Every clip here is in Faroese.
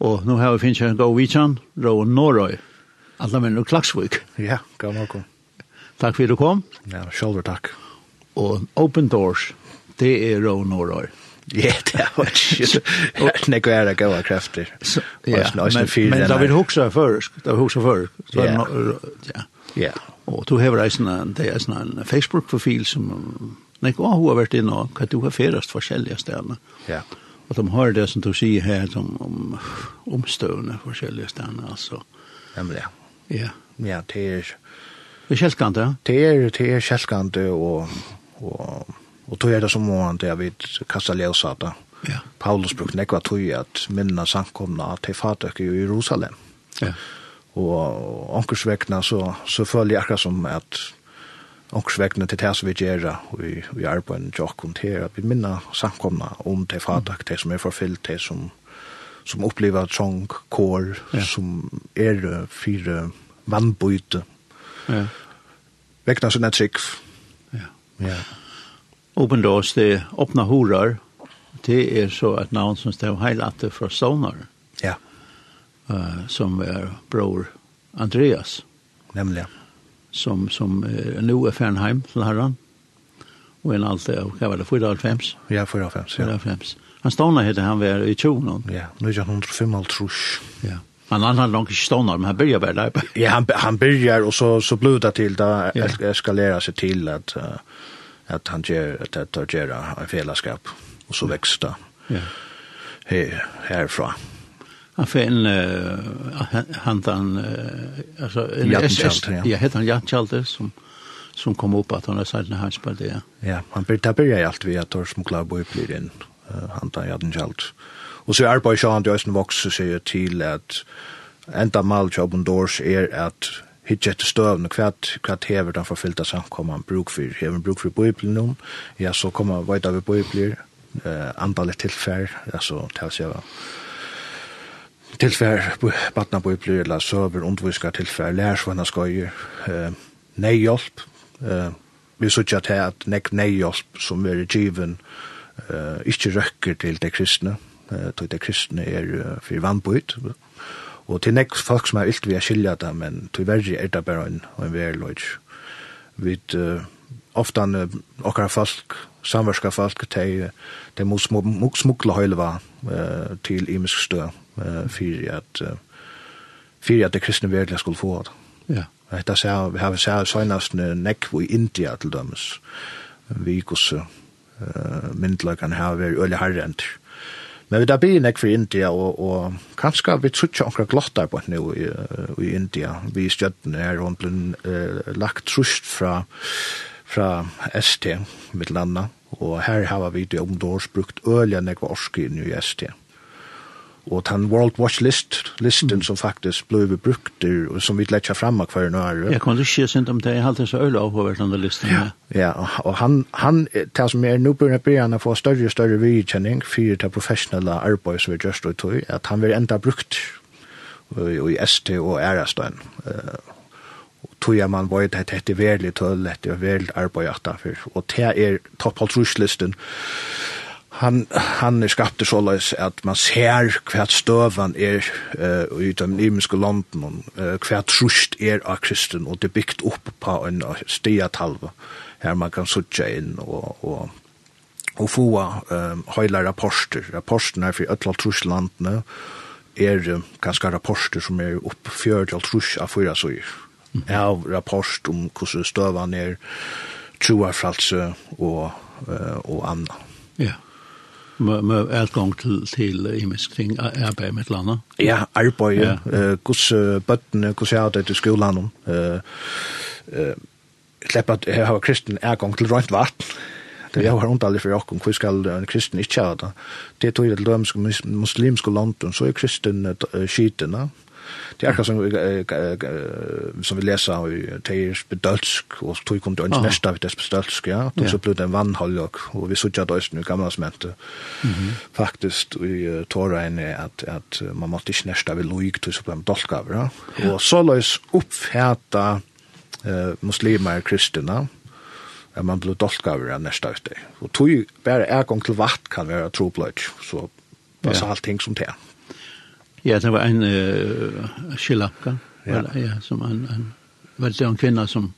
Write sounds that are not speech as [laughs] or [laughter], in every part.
Og nå har vi finnes en god vitsan, Rå Norøy. Alla menn og Klagsvik. Ja, god nok. Takk for at du kom. Ja, sjølver takk. Og Open Doors, det er Rå Norøy. [laughs] Ja, det var ikke. [laughs] [laughs] Nei, er det gode krefter? Ja, men da vil huksa først. Da vil huksa først. Ja. Ja. Ja. Og du har reisen en, det er en Facebook-profil som, nei, hva har vært inne og hva du har ferast forskjellige stedene. Ja. Ja Och de har det som du säger här som om omstående forskjellige ställen alltså. Ja men ja. Ja. Ja, det är det är kälskant ja. Det är det är kälskant och och och då är det som om det jag vet kasta lösata. Ja. Paulus brukte nekva tog at minna samkomna til fatøk i Jerusalem. Ja. Og ankersvekna så, så följer jeg akkurat som at ångsvekkene til det som vi gjør i, i arbeidet til åkken til at vi minner samkomna om det fadak, det som er forfyllt, det som, som opplever trång, kår, ja. som er fire vannbøyte. Ja. Vekkene som er trygg. Ja. ja. Open doors, det er åpne horer, det er så et navn som står heilatte fra Stånar. Ja. Uh, som er bror Andreas. Nemlig, ja som, som eh, nu är Fernheim, så här han. Och en allt, vad var det, 4,5? Ja, 4,5. Ja. 4,5. Han stannade heter han var i tjonen. Ja, nu är han 105 trus. Ja. Han han hade långt stannat, men han börjar väl där. Ja, han, han börjar och så, så blev det till, där ja. eskalerar sig till att, att han ger att, det tar gera en felaskap. Och så växte det. Ja. Här, härifrån han får en, han, han, alltså, en Jartenshalter, ja. Ja, heter han Jartenshalter som, som kom upp att han har sagt när han spelade, ja. Ja, han började allt vi att Torsten boy blir en, han tar Jartenshalter. och så er bare sjåan til Øysten Vox säger till att enda mal til Open Doors er att hitje til støvn, hva hever den forfyllta samkomman bruk for, hever en bruk for bøyblen om, ja, så kommer veit av bøybler, eh, antallet tilfær, altså tals jeg var tilfær badnabøybler eller søver underviskar tilfær lærsvenna skøyer eh, neihjelp eh, vi sutja til at nek neihjelp som er given eh, ikkje røkker til de kristne eh, til de kristne er uh, fyrir vannbøyt og til nek folk som er ylt vi er skilja det men til verri er det bare en, en verløy vi uh, ofta okkar folk, samverska folk, de, de må smukla høyleva uh, til imisk stø uh, fyrir at uh, fyrir at det kristne verlega skulle få det. Ja. Hetta ser vi har ser seinast nekk i India til dømes. Vi kus eh uh, myndlar kan hava veri harrent. Men vi da blir nekk for India, og, og kanskje vi trutja onkra glottar på nu i, i India. Vi stjøttene er rundt uh, lagt trust fra fra ST, mitt landa, og her har vi det omdårs brukt øyne nekva orske inn i ST. Og den World Watch List, listen mm. som faktisk ble brukt, og som vi letja fram av hver nær. Jeg kan ikke si om det, jeg har alltid så øyla av over denne listen. Ja, ja og han, han det som er nå begynner på han å få større og større vidkjenning for det professionelle arbeid som vi gjør stå i tog, at han vil enda brukt i ST og Ærestøyen. Uh, tog jeg man var det hette verlig tøll, det var verlig arbeid etter, og det er topp. Han, han er skapt såleis at man ser hva støvan er uh, i de nymiske landen, uh, hva trusht er av kristen, og det er bygd opp på en stiatalve her man kan sutja inn og, og og få um, høyla rapporter. Rapportene er for øtla truslandene, er um, ganske rapporter som er oppfjørt av trus av fyra søyer av rapport om hvordan ner er, troerfralse og, og anna. Ja. Med, med gong til, til imisk ting, arbeid med et eller annet? Ja, arbeid, ja. Uh, hvordan bøttene, hvordan jeg har det til skolen. Uh, uh, slipper at jeg har kristen gong til rønt vatten. Det jag har ont for för hvor skal en kristen ikke ha det. Det tror jag att de landen så er kristen skiten det er akkurat som, som vi leser i Teir Bedølsk, og tog kom det ønsk nesta vidt Bedølsk, ja, og så ble det en vannholjok, og vi sutja døysen i gamla smente, faktisk i Torein er at, at man måtte ikke nesta vidt loik, tog så ble man dolkaver, ja, og så løs oppfæta uh, muslimer kristina, at man blir dolkaver av nesta vidt, og tog bare er gong til vatt kan være trobløy, så passa allting som det ja. Ja, det var en uh, skilakka, ja. Ja, som en, en, veldig en kvinna som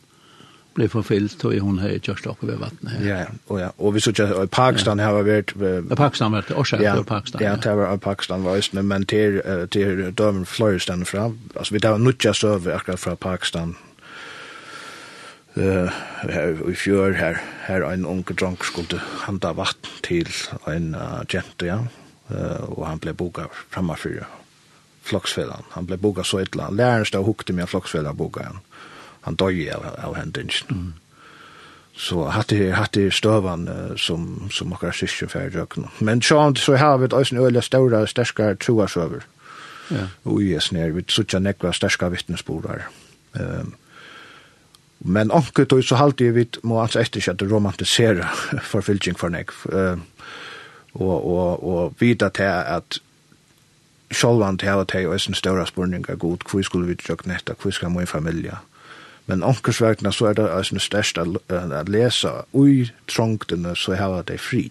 blev förfyllt och hon har just åkt över vattnet. Ja, ja, och ja, och vi såg att Pakistan ja. har varit uh, Pakistan var det också ja, Pakistan. Ja, det var Pakistan var just men till till dömen Floristan fram. Alltså vi tar nu just över akkurat från Pakistan. Eh, uh, i fjör här här en unge drunk skulle handa vatten till en uh, gent, ja. Eh uh, och han blev bokad framför floksfellan. Han blev bogat så illa. Läraren stod och hukte med floksfellan bogat han. Han dög av, av hendingen. Mm. Så hade det hade støvan uh, som som akkurat och rasistiskt för Men så så har vi ett öliga stora starka troa troasøver. Ja. Og i er snär vi så nekva några starka vittnesbörd um, Men anker tog så halte vi må altså efter att romantisera [laughs] förfylking för nek. Eh uh, og, og och vita till att sjálvan til at jeg og eisen større spurningar god, hvor skulle vi tjøk netta, hvor skal min familie? Men omkursverkene så er det eisen størst at lesa ui trångtene så hava det fri.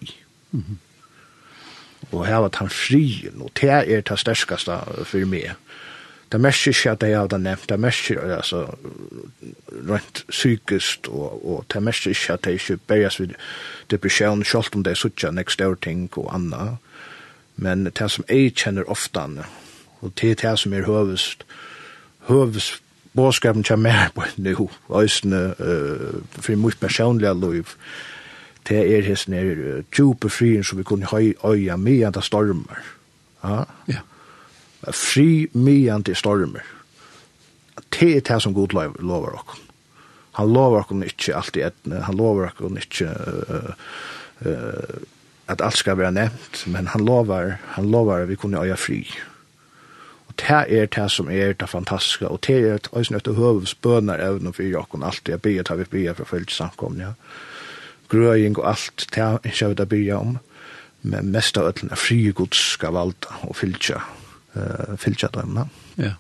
Mm -hmm. Og hava han fri, og det er det størskaste for meg. Det er mest ikke at jeg hadde nevnt, det er mest ikke, altså, rent psykisk, og, og det er mest ikke at jeg ikke berges ved depresjon, selv om det er suttje, nekst ting og annet men det som jeg kjenner ofte, og det er det som er høvest, høvest båskapen kommer mer [laughs] på nå, øsene, uh, for mye personlige liv, det er hesten er djupe frien som vi kunne høy øya mye det stormer. Ja? ja. Fri mye det stormer. Det er det som god lover oss. Han lover oss ikke alltid etne, han lover oss ikke uh, uh, at alt skal være nevnt, men han lovar, han lovar at vi kunne øye fri. Og det er det som er det fantastiske, og det er det som er det høvesbønner evnen for Jakon, alt det jeg byer, tar vi byer for følge samkomne, ja. Grøying og alt, det er ikke vi da byer om, men mest av øtlen er fri gods skal valda og fylgja, uh, fylgja dem, ja. Ja.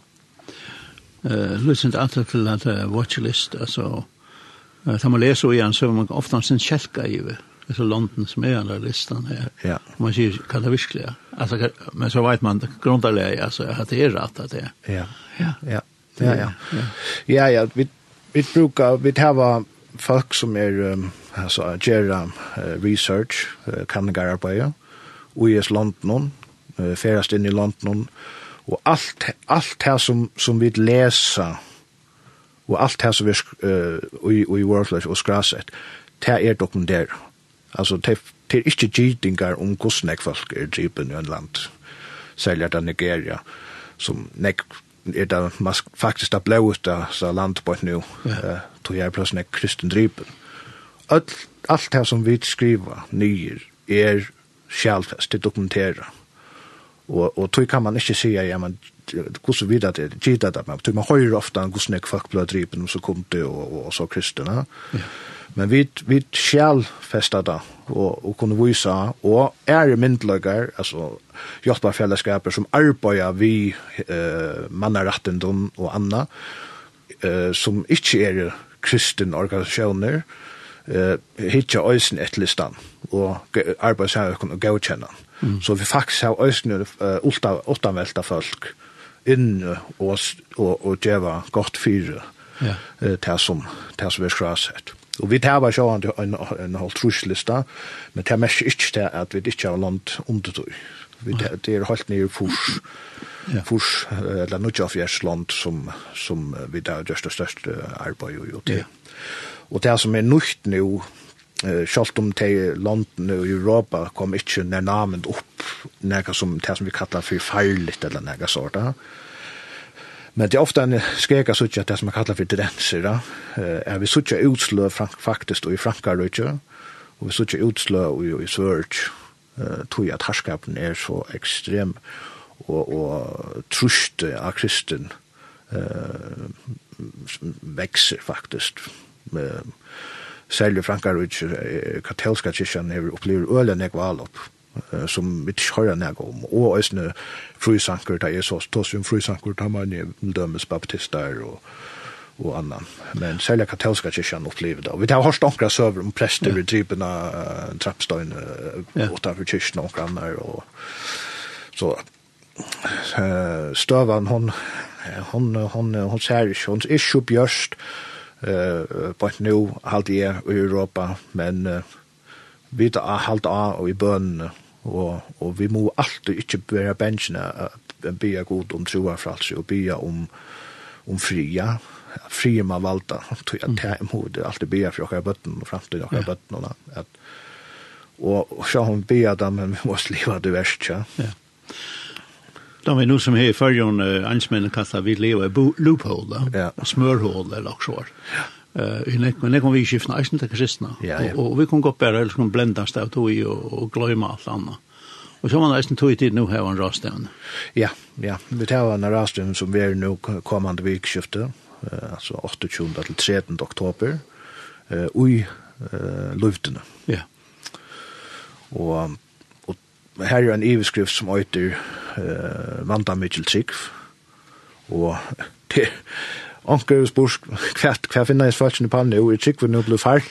Uh, Lysen alltid til at uh, watchlist, altså, uh, da man leser igjen, så er man ofte sin kjelka i det så London som är den listan här. Ja. Man ser kan det visst Alltså men så vet man grundläggande alltså att det är rätt att det. Ja. Ja. Ja. Ja ja. Ja ja, vi vi brukar vi har folk som är alltså gera research kan gå på ja. är i London, färast in i London och allt allt här som som vi läser og alt här som vi uh, i, i World Life og skraset, det er dokumenter. Altså, det er ikke gidingar om hvordan jeg folk er driven i en land, særlig av Nigeria, som nek er det faktisk det blåeste så land på et nu, tog jeg plass nek kristen driven. Alt, alt det som vi skriver nyer er sjalfest, det dokumenterer. Og, og tog kan man ikke si, ja, men hvordan vi det er, det, men man høyre ofte hvordan jeg folk ble driven, så kom det, og, og, og så kristen, Ja. Men vi, vi skal festa det, og, og kunne vise, og er i myndelager, altså hjelpbarfellesskaper som arbeider vi eh, mannarettendom og anna, eh, som ikke er kristen organisasjoner, eh, hitja øysen et listan, og arbeidshavøkken gå gavkjennan. Mm. Så vi faktisk har ulta uh, ultavelta folk inn og, og, og geva godt fyre ja. eh, til som, til som er skrasett. Og vi tar bare sjåan til en, en halv truslista, men det er mest ikke det at vi ikke har land under undertøy. Vi tar, det er helt nye furs, ja. furs eller noe av fjers land som, som vi tar gjørst det største arbeid og det. Ja. Og det som er nytt nå, Uh, sjálvt om te London og Europa kom ikki nær namen opp nær som det som vi kallar for færligt eller nær sorta. Men det er ofte en skreka suttja det som er kallar for tendenser, da. Er vi suttja utslø faktisk og i Frankarøyke, og vi suttja utslø og i Sørg, tog at herskapen er så ekstrem og, og trusht av kristen eh, vekser faktisk. Særlig Frankarøyke, katolska kyrkjan, er opplever ølen ekvalopp. opp som vi ikke hører nær om. Og også frisanker, det er så stås vi frisanker, det har man jo dømes baptister og, og annan. Men særlig katolska kyrkjan opplever det. Og vi tar hørst onkra søver om prester i drypen av trappstøyne utenfor kyrkjan og annar. Og, så støvan, hon, hon, hon, hon, ser ikke, hon er ikke bjørst uh, på et nå halvt i Europa, men uh, vi tar halvt av og i bønene, og, og vi må alltid ikke være bensjene be god om troa fralse og be om, om fria fria man valda tog jeg ta imot alltid be for okkar bøtten og fremtid åkere bøtten og, at, og så hun be dem men vi må sliva det verst ja, ja. De er noe som her i førjon, uh, ansmennene kastet vi lever i loophole, da, ja. og smørhål, eller også. Ja. Eh, uh, nek men nek kom vi skiftna eisen til kristna. Ja, ja. Og, og vi kom gå bare eller kom blendast av tog i og, og gløyma alt anna. Og så man eisen tog i tid nu her en rastevn. Ja, ja. Vi tar en rastevn som vi er nu kommande virkskiftet, eh, altså 28. til 13. oktober, eh, ui eh, luftene. Ja. Og, og her er en iveskrift som øyter eh, Vanda Mitchell Trikv, og [laughs] det onkel er spurs kvært hva finna jeg svartsen på panne, og jeg við nú nå blir [laughs]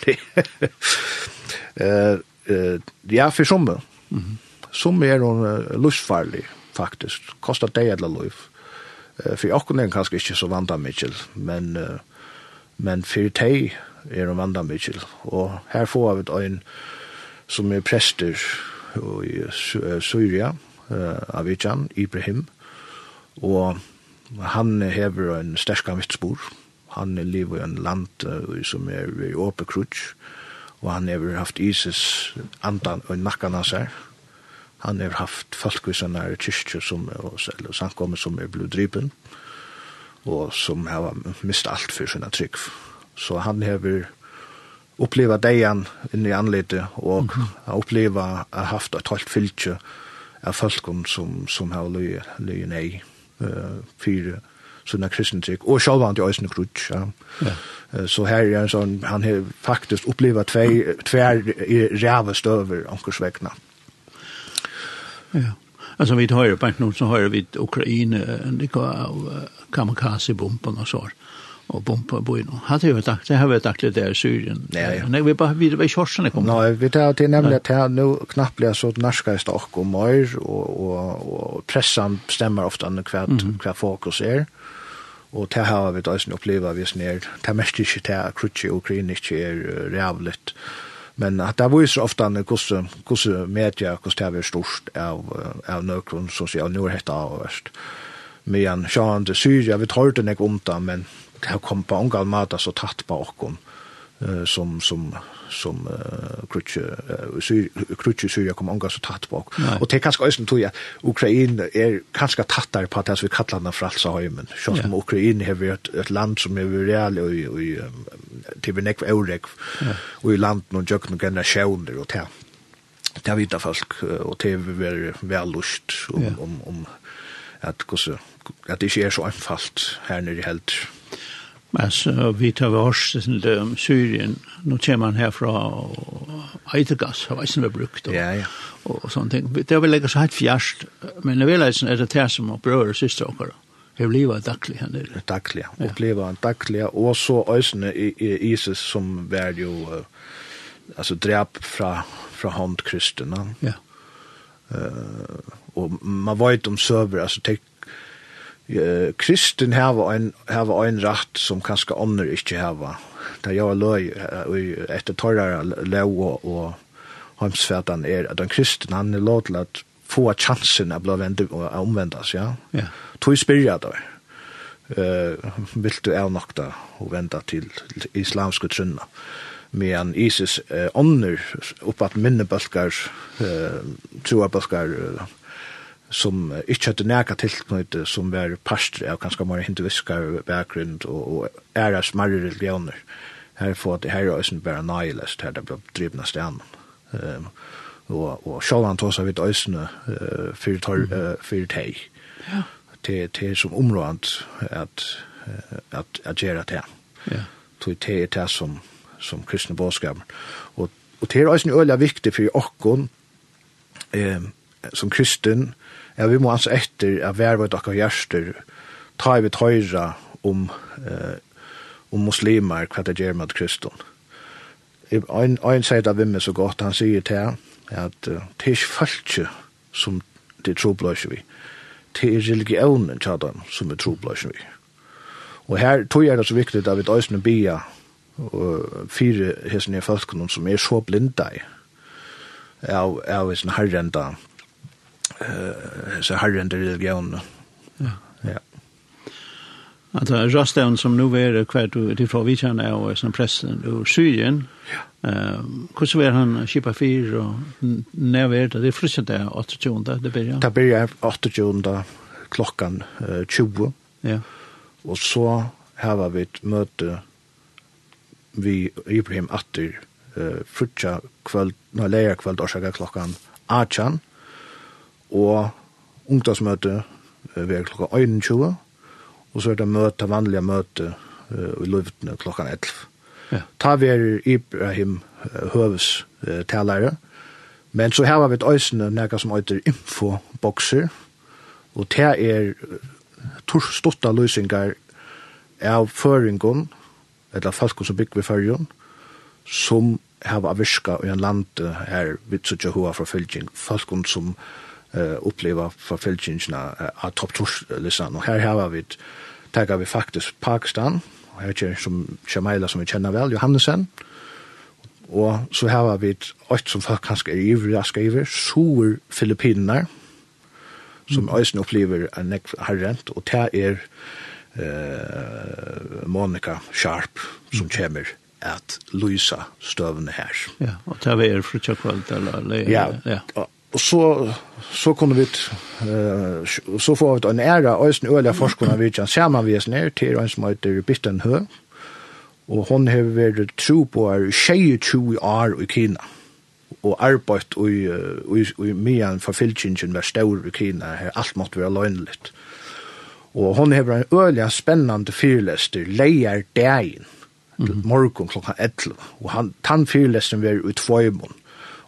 Eh eh ja, for somme. Mhm. -hmm. Er hun uh, lustfarlig, faktisk. Koster dei alla liv. Eh for jeg er kanskje ikke så vanda Mitchell, men, uh, men for tei er hun vanda Mitchell. Og her får vi ein øyn som er prester i Syria, uh, Avichan, Ibrahim, og Han hever en sterska vittspor. Han lever i en land som er i åpe krutsk, og han hever haft ISIS andan og nakkan av seg. Han hever haft folkvisene her kyrkje som er, eller samkommet som er blodrypen, og som har mist alt for sina trygg. Så han hever oppleva deian inn i anlete, og mm -hmm. oppleva haft et halvt fylkje av folkum som, som har løy, løy nei uh, for sånne kristentrykk, og var han til Øysen Krutsch. Ja. Ja. Så her er en sånn, han har faktisk opplevet tver, tver ræve støver ankersvekna. Ja. Alltså vi tar ju på något så har vi Ukraina, det kan kamikaze-bomben och så og bompa på innan. Hade jo sagt, det har vi takk litt der där Syrien. Nej, Nei, vi bara vi var körsen kom. Nej, vi tar til nemlig at här nu knappt blir så norska stark och mer och och och pressan stämmer ofta när kvart kvart fokus är. Och det har vi då sen upplever vi snär. Det mest ikke til at krutch og krin ikke Men att det var ju så ofta en kusse kusse media hvordan det er stort av av någon social norhetta och verst. Men sjön det syr jag vi tar det nek om det men det har kommet på angal mat så tatt på okkom eh, som som som uh, krutje uh, syr, krutje syr kom unga så tatt på og det er kanskje også tog jeg Ukraina er kanskje tattar på det som vi kallar den fralsa heimen så som yeah. Ukraina har vært et land som er real og og, og til vi nekv eurek og i land noen jøk noen generasjoner og det det vita folk og det er vel lust om, yeah. om, om at, at det ikke er så anfalt her nere i helder Alltså vi tar oss till Syrien. Nå kommer han herfra, och Eitergas har veisen varit brukt. og, ja, ja. og, og sånne ting. Det har väl lägga så helt fjerst, Men det vill er det här som brød og syster och Det blir ett daglig her nere. Daglig, ja. Uppleva en daglig. og så ösne i ISIS som var ju alltså drap från, fra hånd kristna. Ja. Uh, og man vet om søver, altså, tek, eh, kristen har en, har en rætt som kanskje ånder ikke har Det jeg løy etter torrere lov og homsfætan er at en kristen han er lov til at få chansen at bli omvendas, ja. Ja. Tog spyrja da. Uh, vil du er nok da og venda til, til islamske trunna medan ISIS eh, ånder upp att minne balkar eh, troa baskar som ikke hadde nægget tilknytt som var pastor av kanskje mer hinduiskar bakgrunn og, og æra smarre religioner. Her får det her er også bare nihilist, her det ble drivende stenen. Um, og, og sjålan tås av et øsne uh, fyrir uh, for teg. Ja. Til, til som området at, at, at gjøre det. Ja. Til det er det som, som kristne bådskapen. Og, og det er også en øyla viktig for åkken, um, som kristen, ja, vi må altså etter at vi er vårt akkurat hjerster, ta i vi tøyra om, eh, om muslimer, hva det gjør med kristen. En, en sier det av meg så godt, han sier til at uh, det er ikke følelse som det trobløser vi. Det er religionen til som er trobløser vi. Og her tog jeg det så viktig at vi døysene bia og fire hessene i folkene som er så blinda i av, av sin herrenda eh så har den religionen. Ja. Ja. Alltså Rastaun som nu är kvar du till från Vichan är som pressen och Syrien. Ja. Ehm hur så är han skipa fyr och när vet det friskt där 8 det börjar. Det börjar 8 klockan 20. Ja. Och så har vi ett möte vi Ibrahim Atter eh frutja kväll när lära kväll då klockan 18 og ungdomsmøte ved klokka 21, og så er det møte, vanlige møte i løftene klokka 11. Ja. Ta vi er Ibrahim Høves talere, men så har vi et øysene nekka som øyter infobokser, og det er storsta løsninger av føringen, eller folk som bygger vi føringen, som har virka i en land her vidt så ikke hva for forfølging, folk som eh uppleva förfälsningarna av topp listan och här har vi tagar vi faktiskt Pakistan och här är som Jamila som vi känner väl Johannesen och så här har vi ett som folk kanske är ivriga skriver sur Filippinerna som mm. ösen upplever en nek harrent och det är eh Monica Sharp som kommer at lysa støvne her. Ja, og det er frutja kvöld, eller? Ja, ja og så så kunne vi uh, så får vi en ära ösn öliga forskarna vi kan se man vi är ner till en som heter Bitten Hö. og hon har vært tro på er 22 år i Kina. Og arbeidt i, i, i mian for fylkingen var stor i Kina her alt måtte være løgnligt. Og hon har en øyla spennande fyrlester leier dagen mm -hmm. morgen klokka 11 og han, tann fyrlesten var ut tvøymon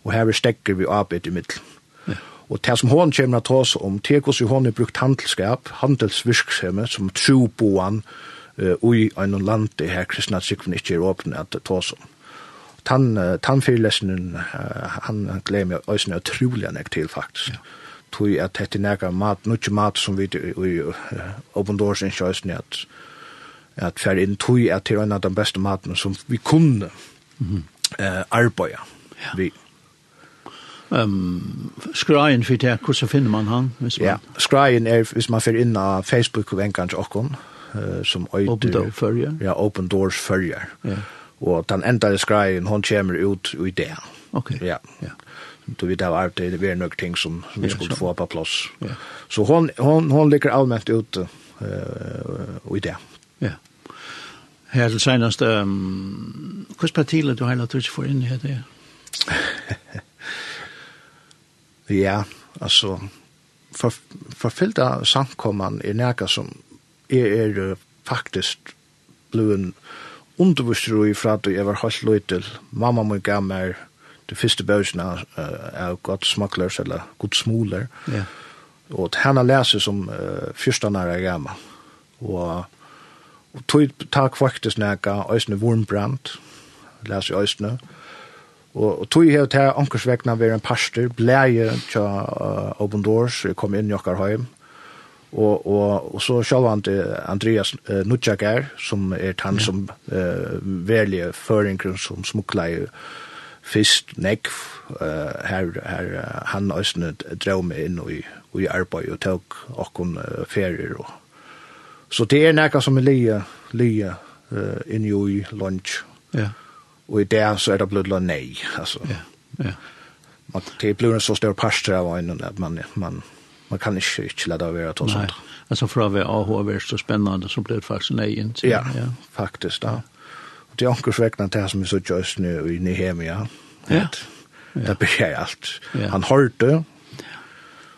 og her er stekker vi arbeid i middel. Ja. Og det som hon kommer til oss om, det er hvordan hon har brukt handelskap, handelsvirksomhet, som troboan, uh, i ein land det her kristne sikven ikke er åpne at ta oss om. Tan, uh, tanfyrlesningen, uh, han glemmer jeg øyne utrolig enn jeg til faktisk. Ja tui at hette nega mat, nukje mat som vi i Open Doors in choice at at fer inn tui at til en av de beste maten som vi kunne mm -hmm. eh, arbeida vi. Um, skrajen for det, hvordan finner man han? Hvis man... Ja, skrajen er hvis man får inn av Facebook og en til åkken, uh, som øyder... Open Doors følger? Ja, Open Doors følger. Ja. Og den enda skrajen, hun kommer ut i det. Ok. Ja. ja. Du vet av alt det, det er nok ting som som vi ja, skulle så. få på plass. Ja. Så hun, hun, hun ligger allmänt ut uh, i det. Ja. Her til senest, um, hvordan partiet du har lagt ut for inn i det? [laughs] Ja, altså, for, forfyllta samkomman er nægget som er, er faktisk blevet undervistet i fra at jeg var holdt løy til mamma må gav meg det første bøsen uh, av godt smaklers eller godt smuler. Ja. Og henne leser som uh, første nære gav meg. Og, og tog tak faktisk nægget Øystein Vornbrandt, leser Øystein, Og, og tog hev til ankersvekna ved en pastor, bleier til uh, Open Doors, kom inn i okkar heim. Og, og, og så sjálf han Andreas uh, Nutjak som er han ja. som uh, velje føringer som smukla i fyrst nekv. Uh, her, her, han òsne drev meg inn i, i arbeid og tog okkon uh, ferier. Og. Så det er nekka som er lia, lia uh, inn i lunch. Ja. Og i det så er det blod nej. Alltså. Ja, ja. Man, det blir en så stor pastor av en at man, man, man kan inte, ikke lade över att sånt. Alltså för att vi har är så spännande så blir det faktiskt nej. Inte. Ja, ja, faktiskt. da. ja. Det är också räknat det som vi så just nu i Nehemia. Ja. ja. Det blir alt. Ja. Han hörde,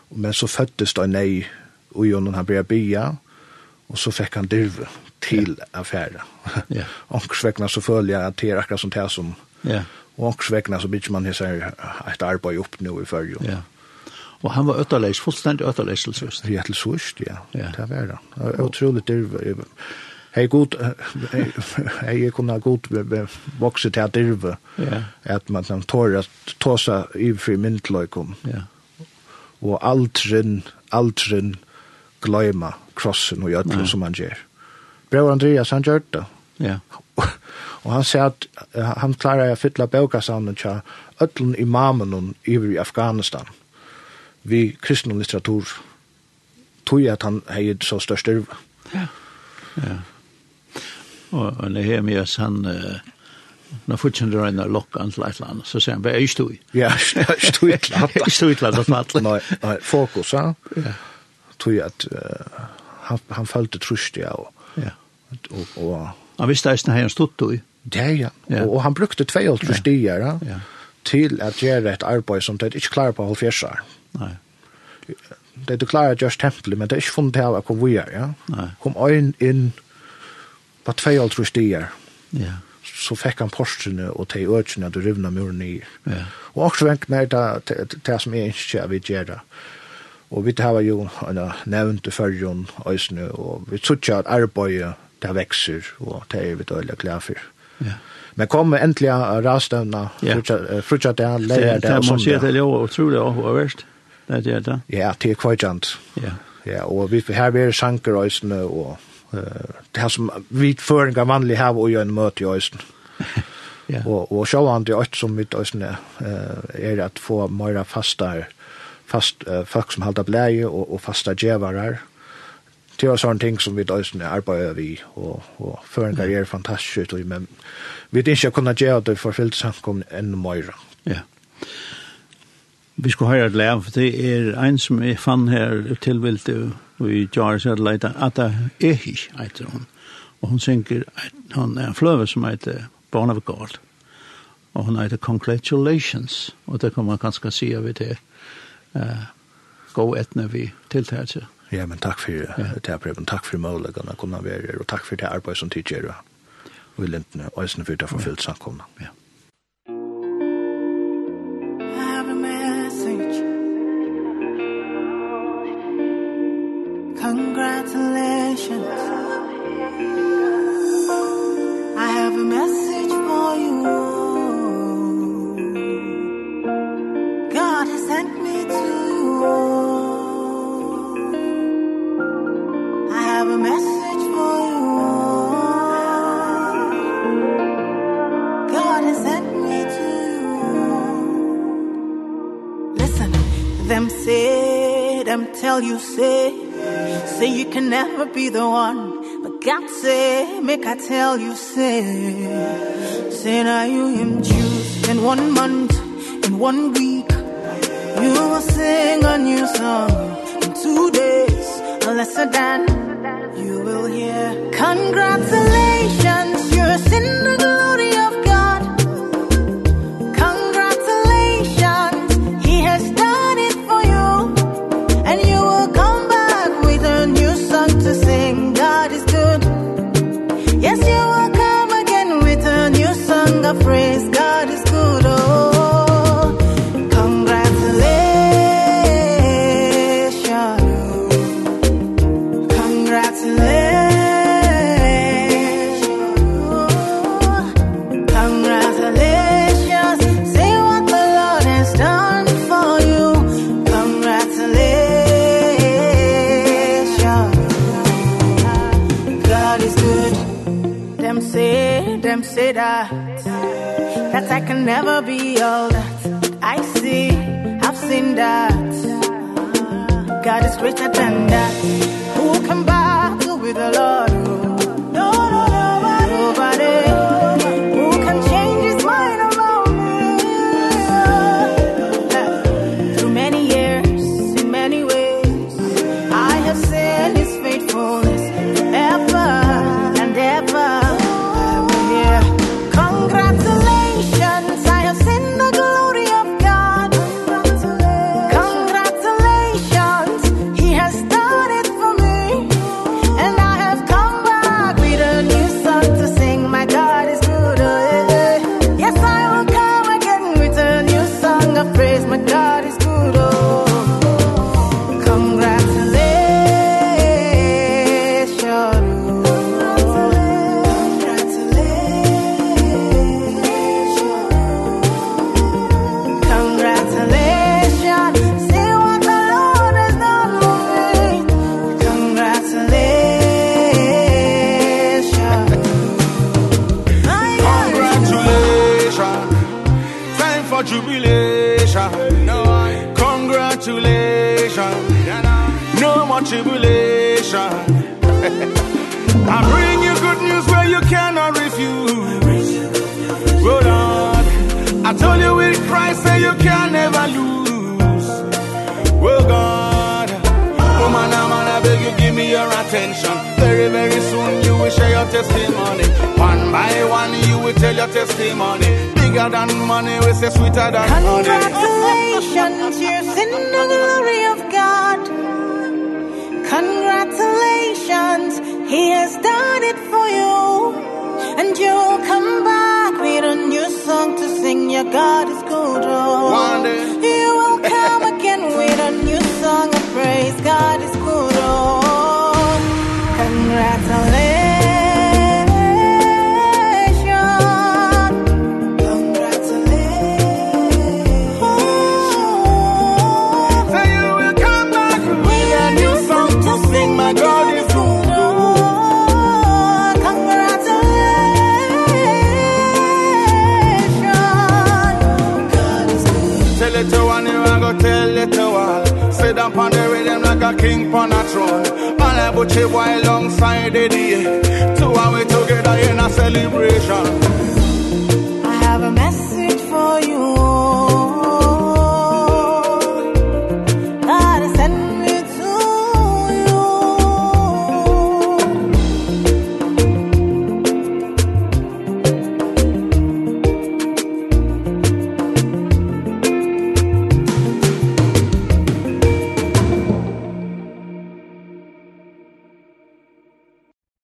men så föddes det nej och når han började bia, och så fick han dirve til yeah. affärer. [laughs] Ja. Og svekna så så jeg at det er akkurat sånt här som Ja. Og svekna så bitch man här et arbeid opp nå i förr. Ja. Og han var ötterläs fullstendig ötterläs til sørst. Ja, til sørst, ja. Ja. Det var det. Otroligt det Hei god hei kunne ha god vokset til at dirve. Ja. At man kan at tåsa i fri myndlökom. Ja. Og aldrin, aldrin glömma krossen och jötlen som man ger bror Andreas, han gjør det. Ja. [laughs] og han sier at han klarer å fylle bøkasavnet til ødlen imamen i Afghanistan vi kristne litteratur tog at han hei så størst yrve. Ja. ja. Og, og Nehemias, han, når fortsatt røyna lokkan til et eller annet, så sier han, jeg stod i. [laughs] Ja, jeg stod i til atla. Jeg stod i til. [laughs] Nei, nei, fokus, ja. ja. Tog at uh, han, han følte trusht, ja, og, ja. Og, og, han visste eisen hei han stod i. Det, ja. ja. Og, og han brukte tvei alt trus dier ja. ja. til at gjøre et arbeid som det ikke klarer på halvfjerdsar. Nei. Det er klarer at gjøre tempelet, men det er ikke funnet til at kom vi er, ja. Nei. Kom øyn inn på tvei alt trus dier. Ja så fikk han postene og til økene at du rivna muren i. Ja. Og også venk mer det, det, som er ikke vi gjør det. Og vi har jo nevnt i førjen, og vi tror ikke at arbeidet det vekser, og det er vi døylig glad for. Ja. Men kom endelig rastøvna, frutja det, leir det, og sånt. Det er det jo utrolig og verst, det er det. Ja, det er kvajant. Ja. Ja, og vi, har [laughs] er sanker och og uh, det her som vi føringa vanlig här och gör en möte i östen. Ja. Och och så sjåan det er som mitt östen eh är att få mera fasta fast, uh, folk som håller bläje och och fasta gevarar det var sånne ting som vi døysen arbeider vi, og, og før en karriere fantastisk, men vi vet ikke kunne gjøre det for fyllt samkom enda mer. Ja. Vi skulle høre et lev, det er en som jeg fann her tilvilt, og vi gjør seg at at det er ikke, etter hun. Og hun synker, han er en fløve som heter Born of God. Og hun heter Congratulations, og det kan man kanskje si av det, uh, gå etne vi tiltagelse Ja, men takk for det her takk for målagene, kunne være, og takk for det arbeid som tidligere. og vi lintene, og for det har forfylt samkomne. Ja. can never be the one But God say, make I tell you, say Say now you him choose. In one month, in one week You will sing a new song. In two days, a lesser than You will hear. Congratulations, you're a sinner. say that That I can never be all that I see, I've seen that. God is greater than that. Who can battle with the Lord? very, very soon you will share your testimony. One by one you will tell your testimony. Bigger than money, we say sweeter than honey. Congratulations, you're in the glory of God. Congratulations, He has done it for you. And you'll come back with a new song to sing Your God is good, oh One day. You will come again with a new song of praise. God is good king on a throne All I butcher while alongside the day Two and we together in a celebration.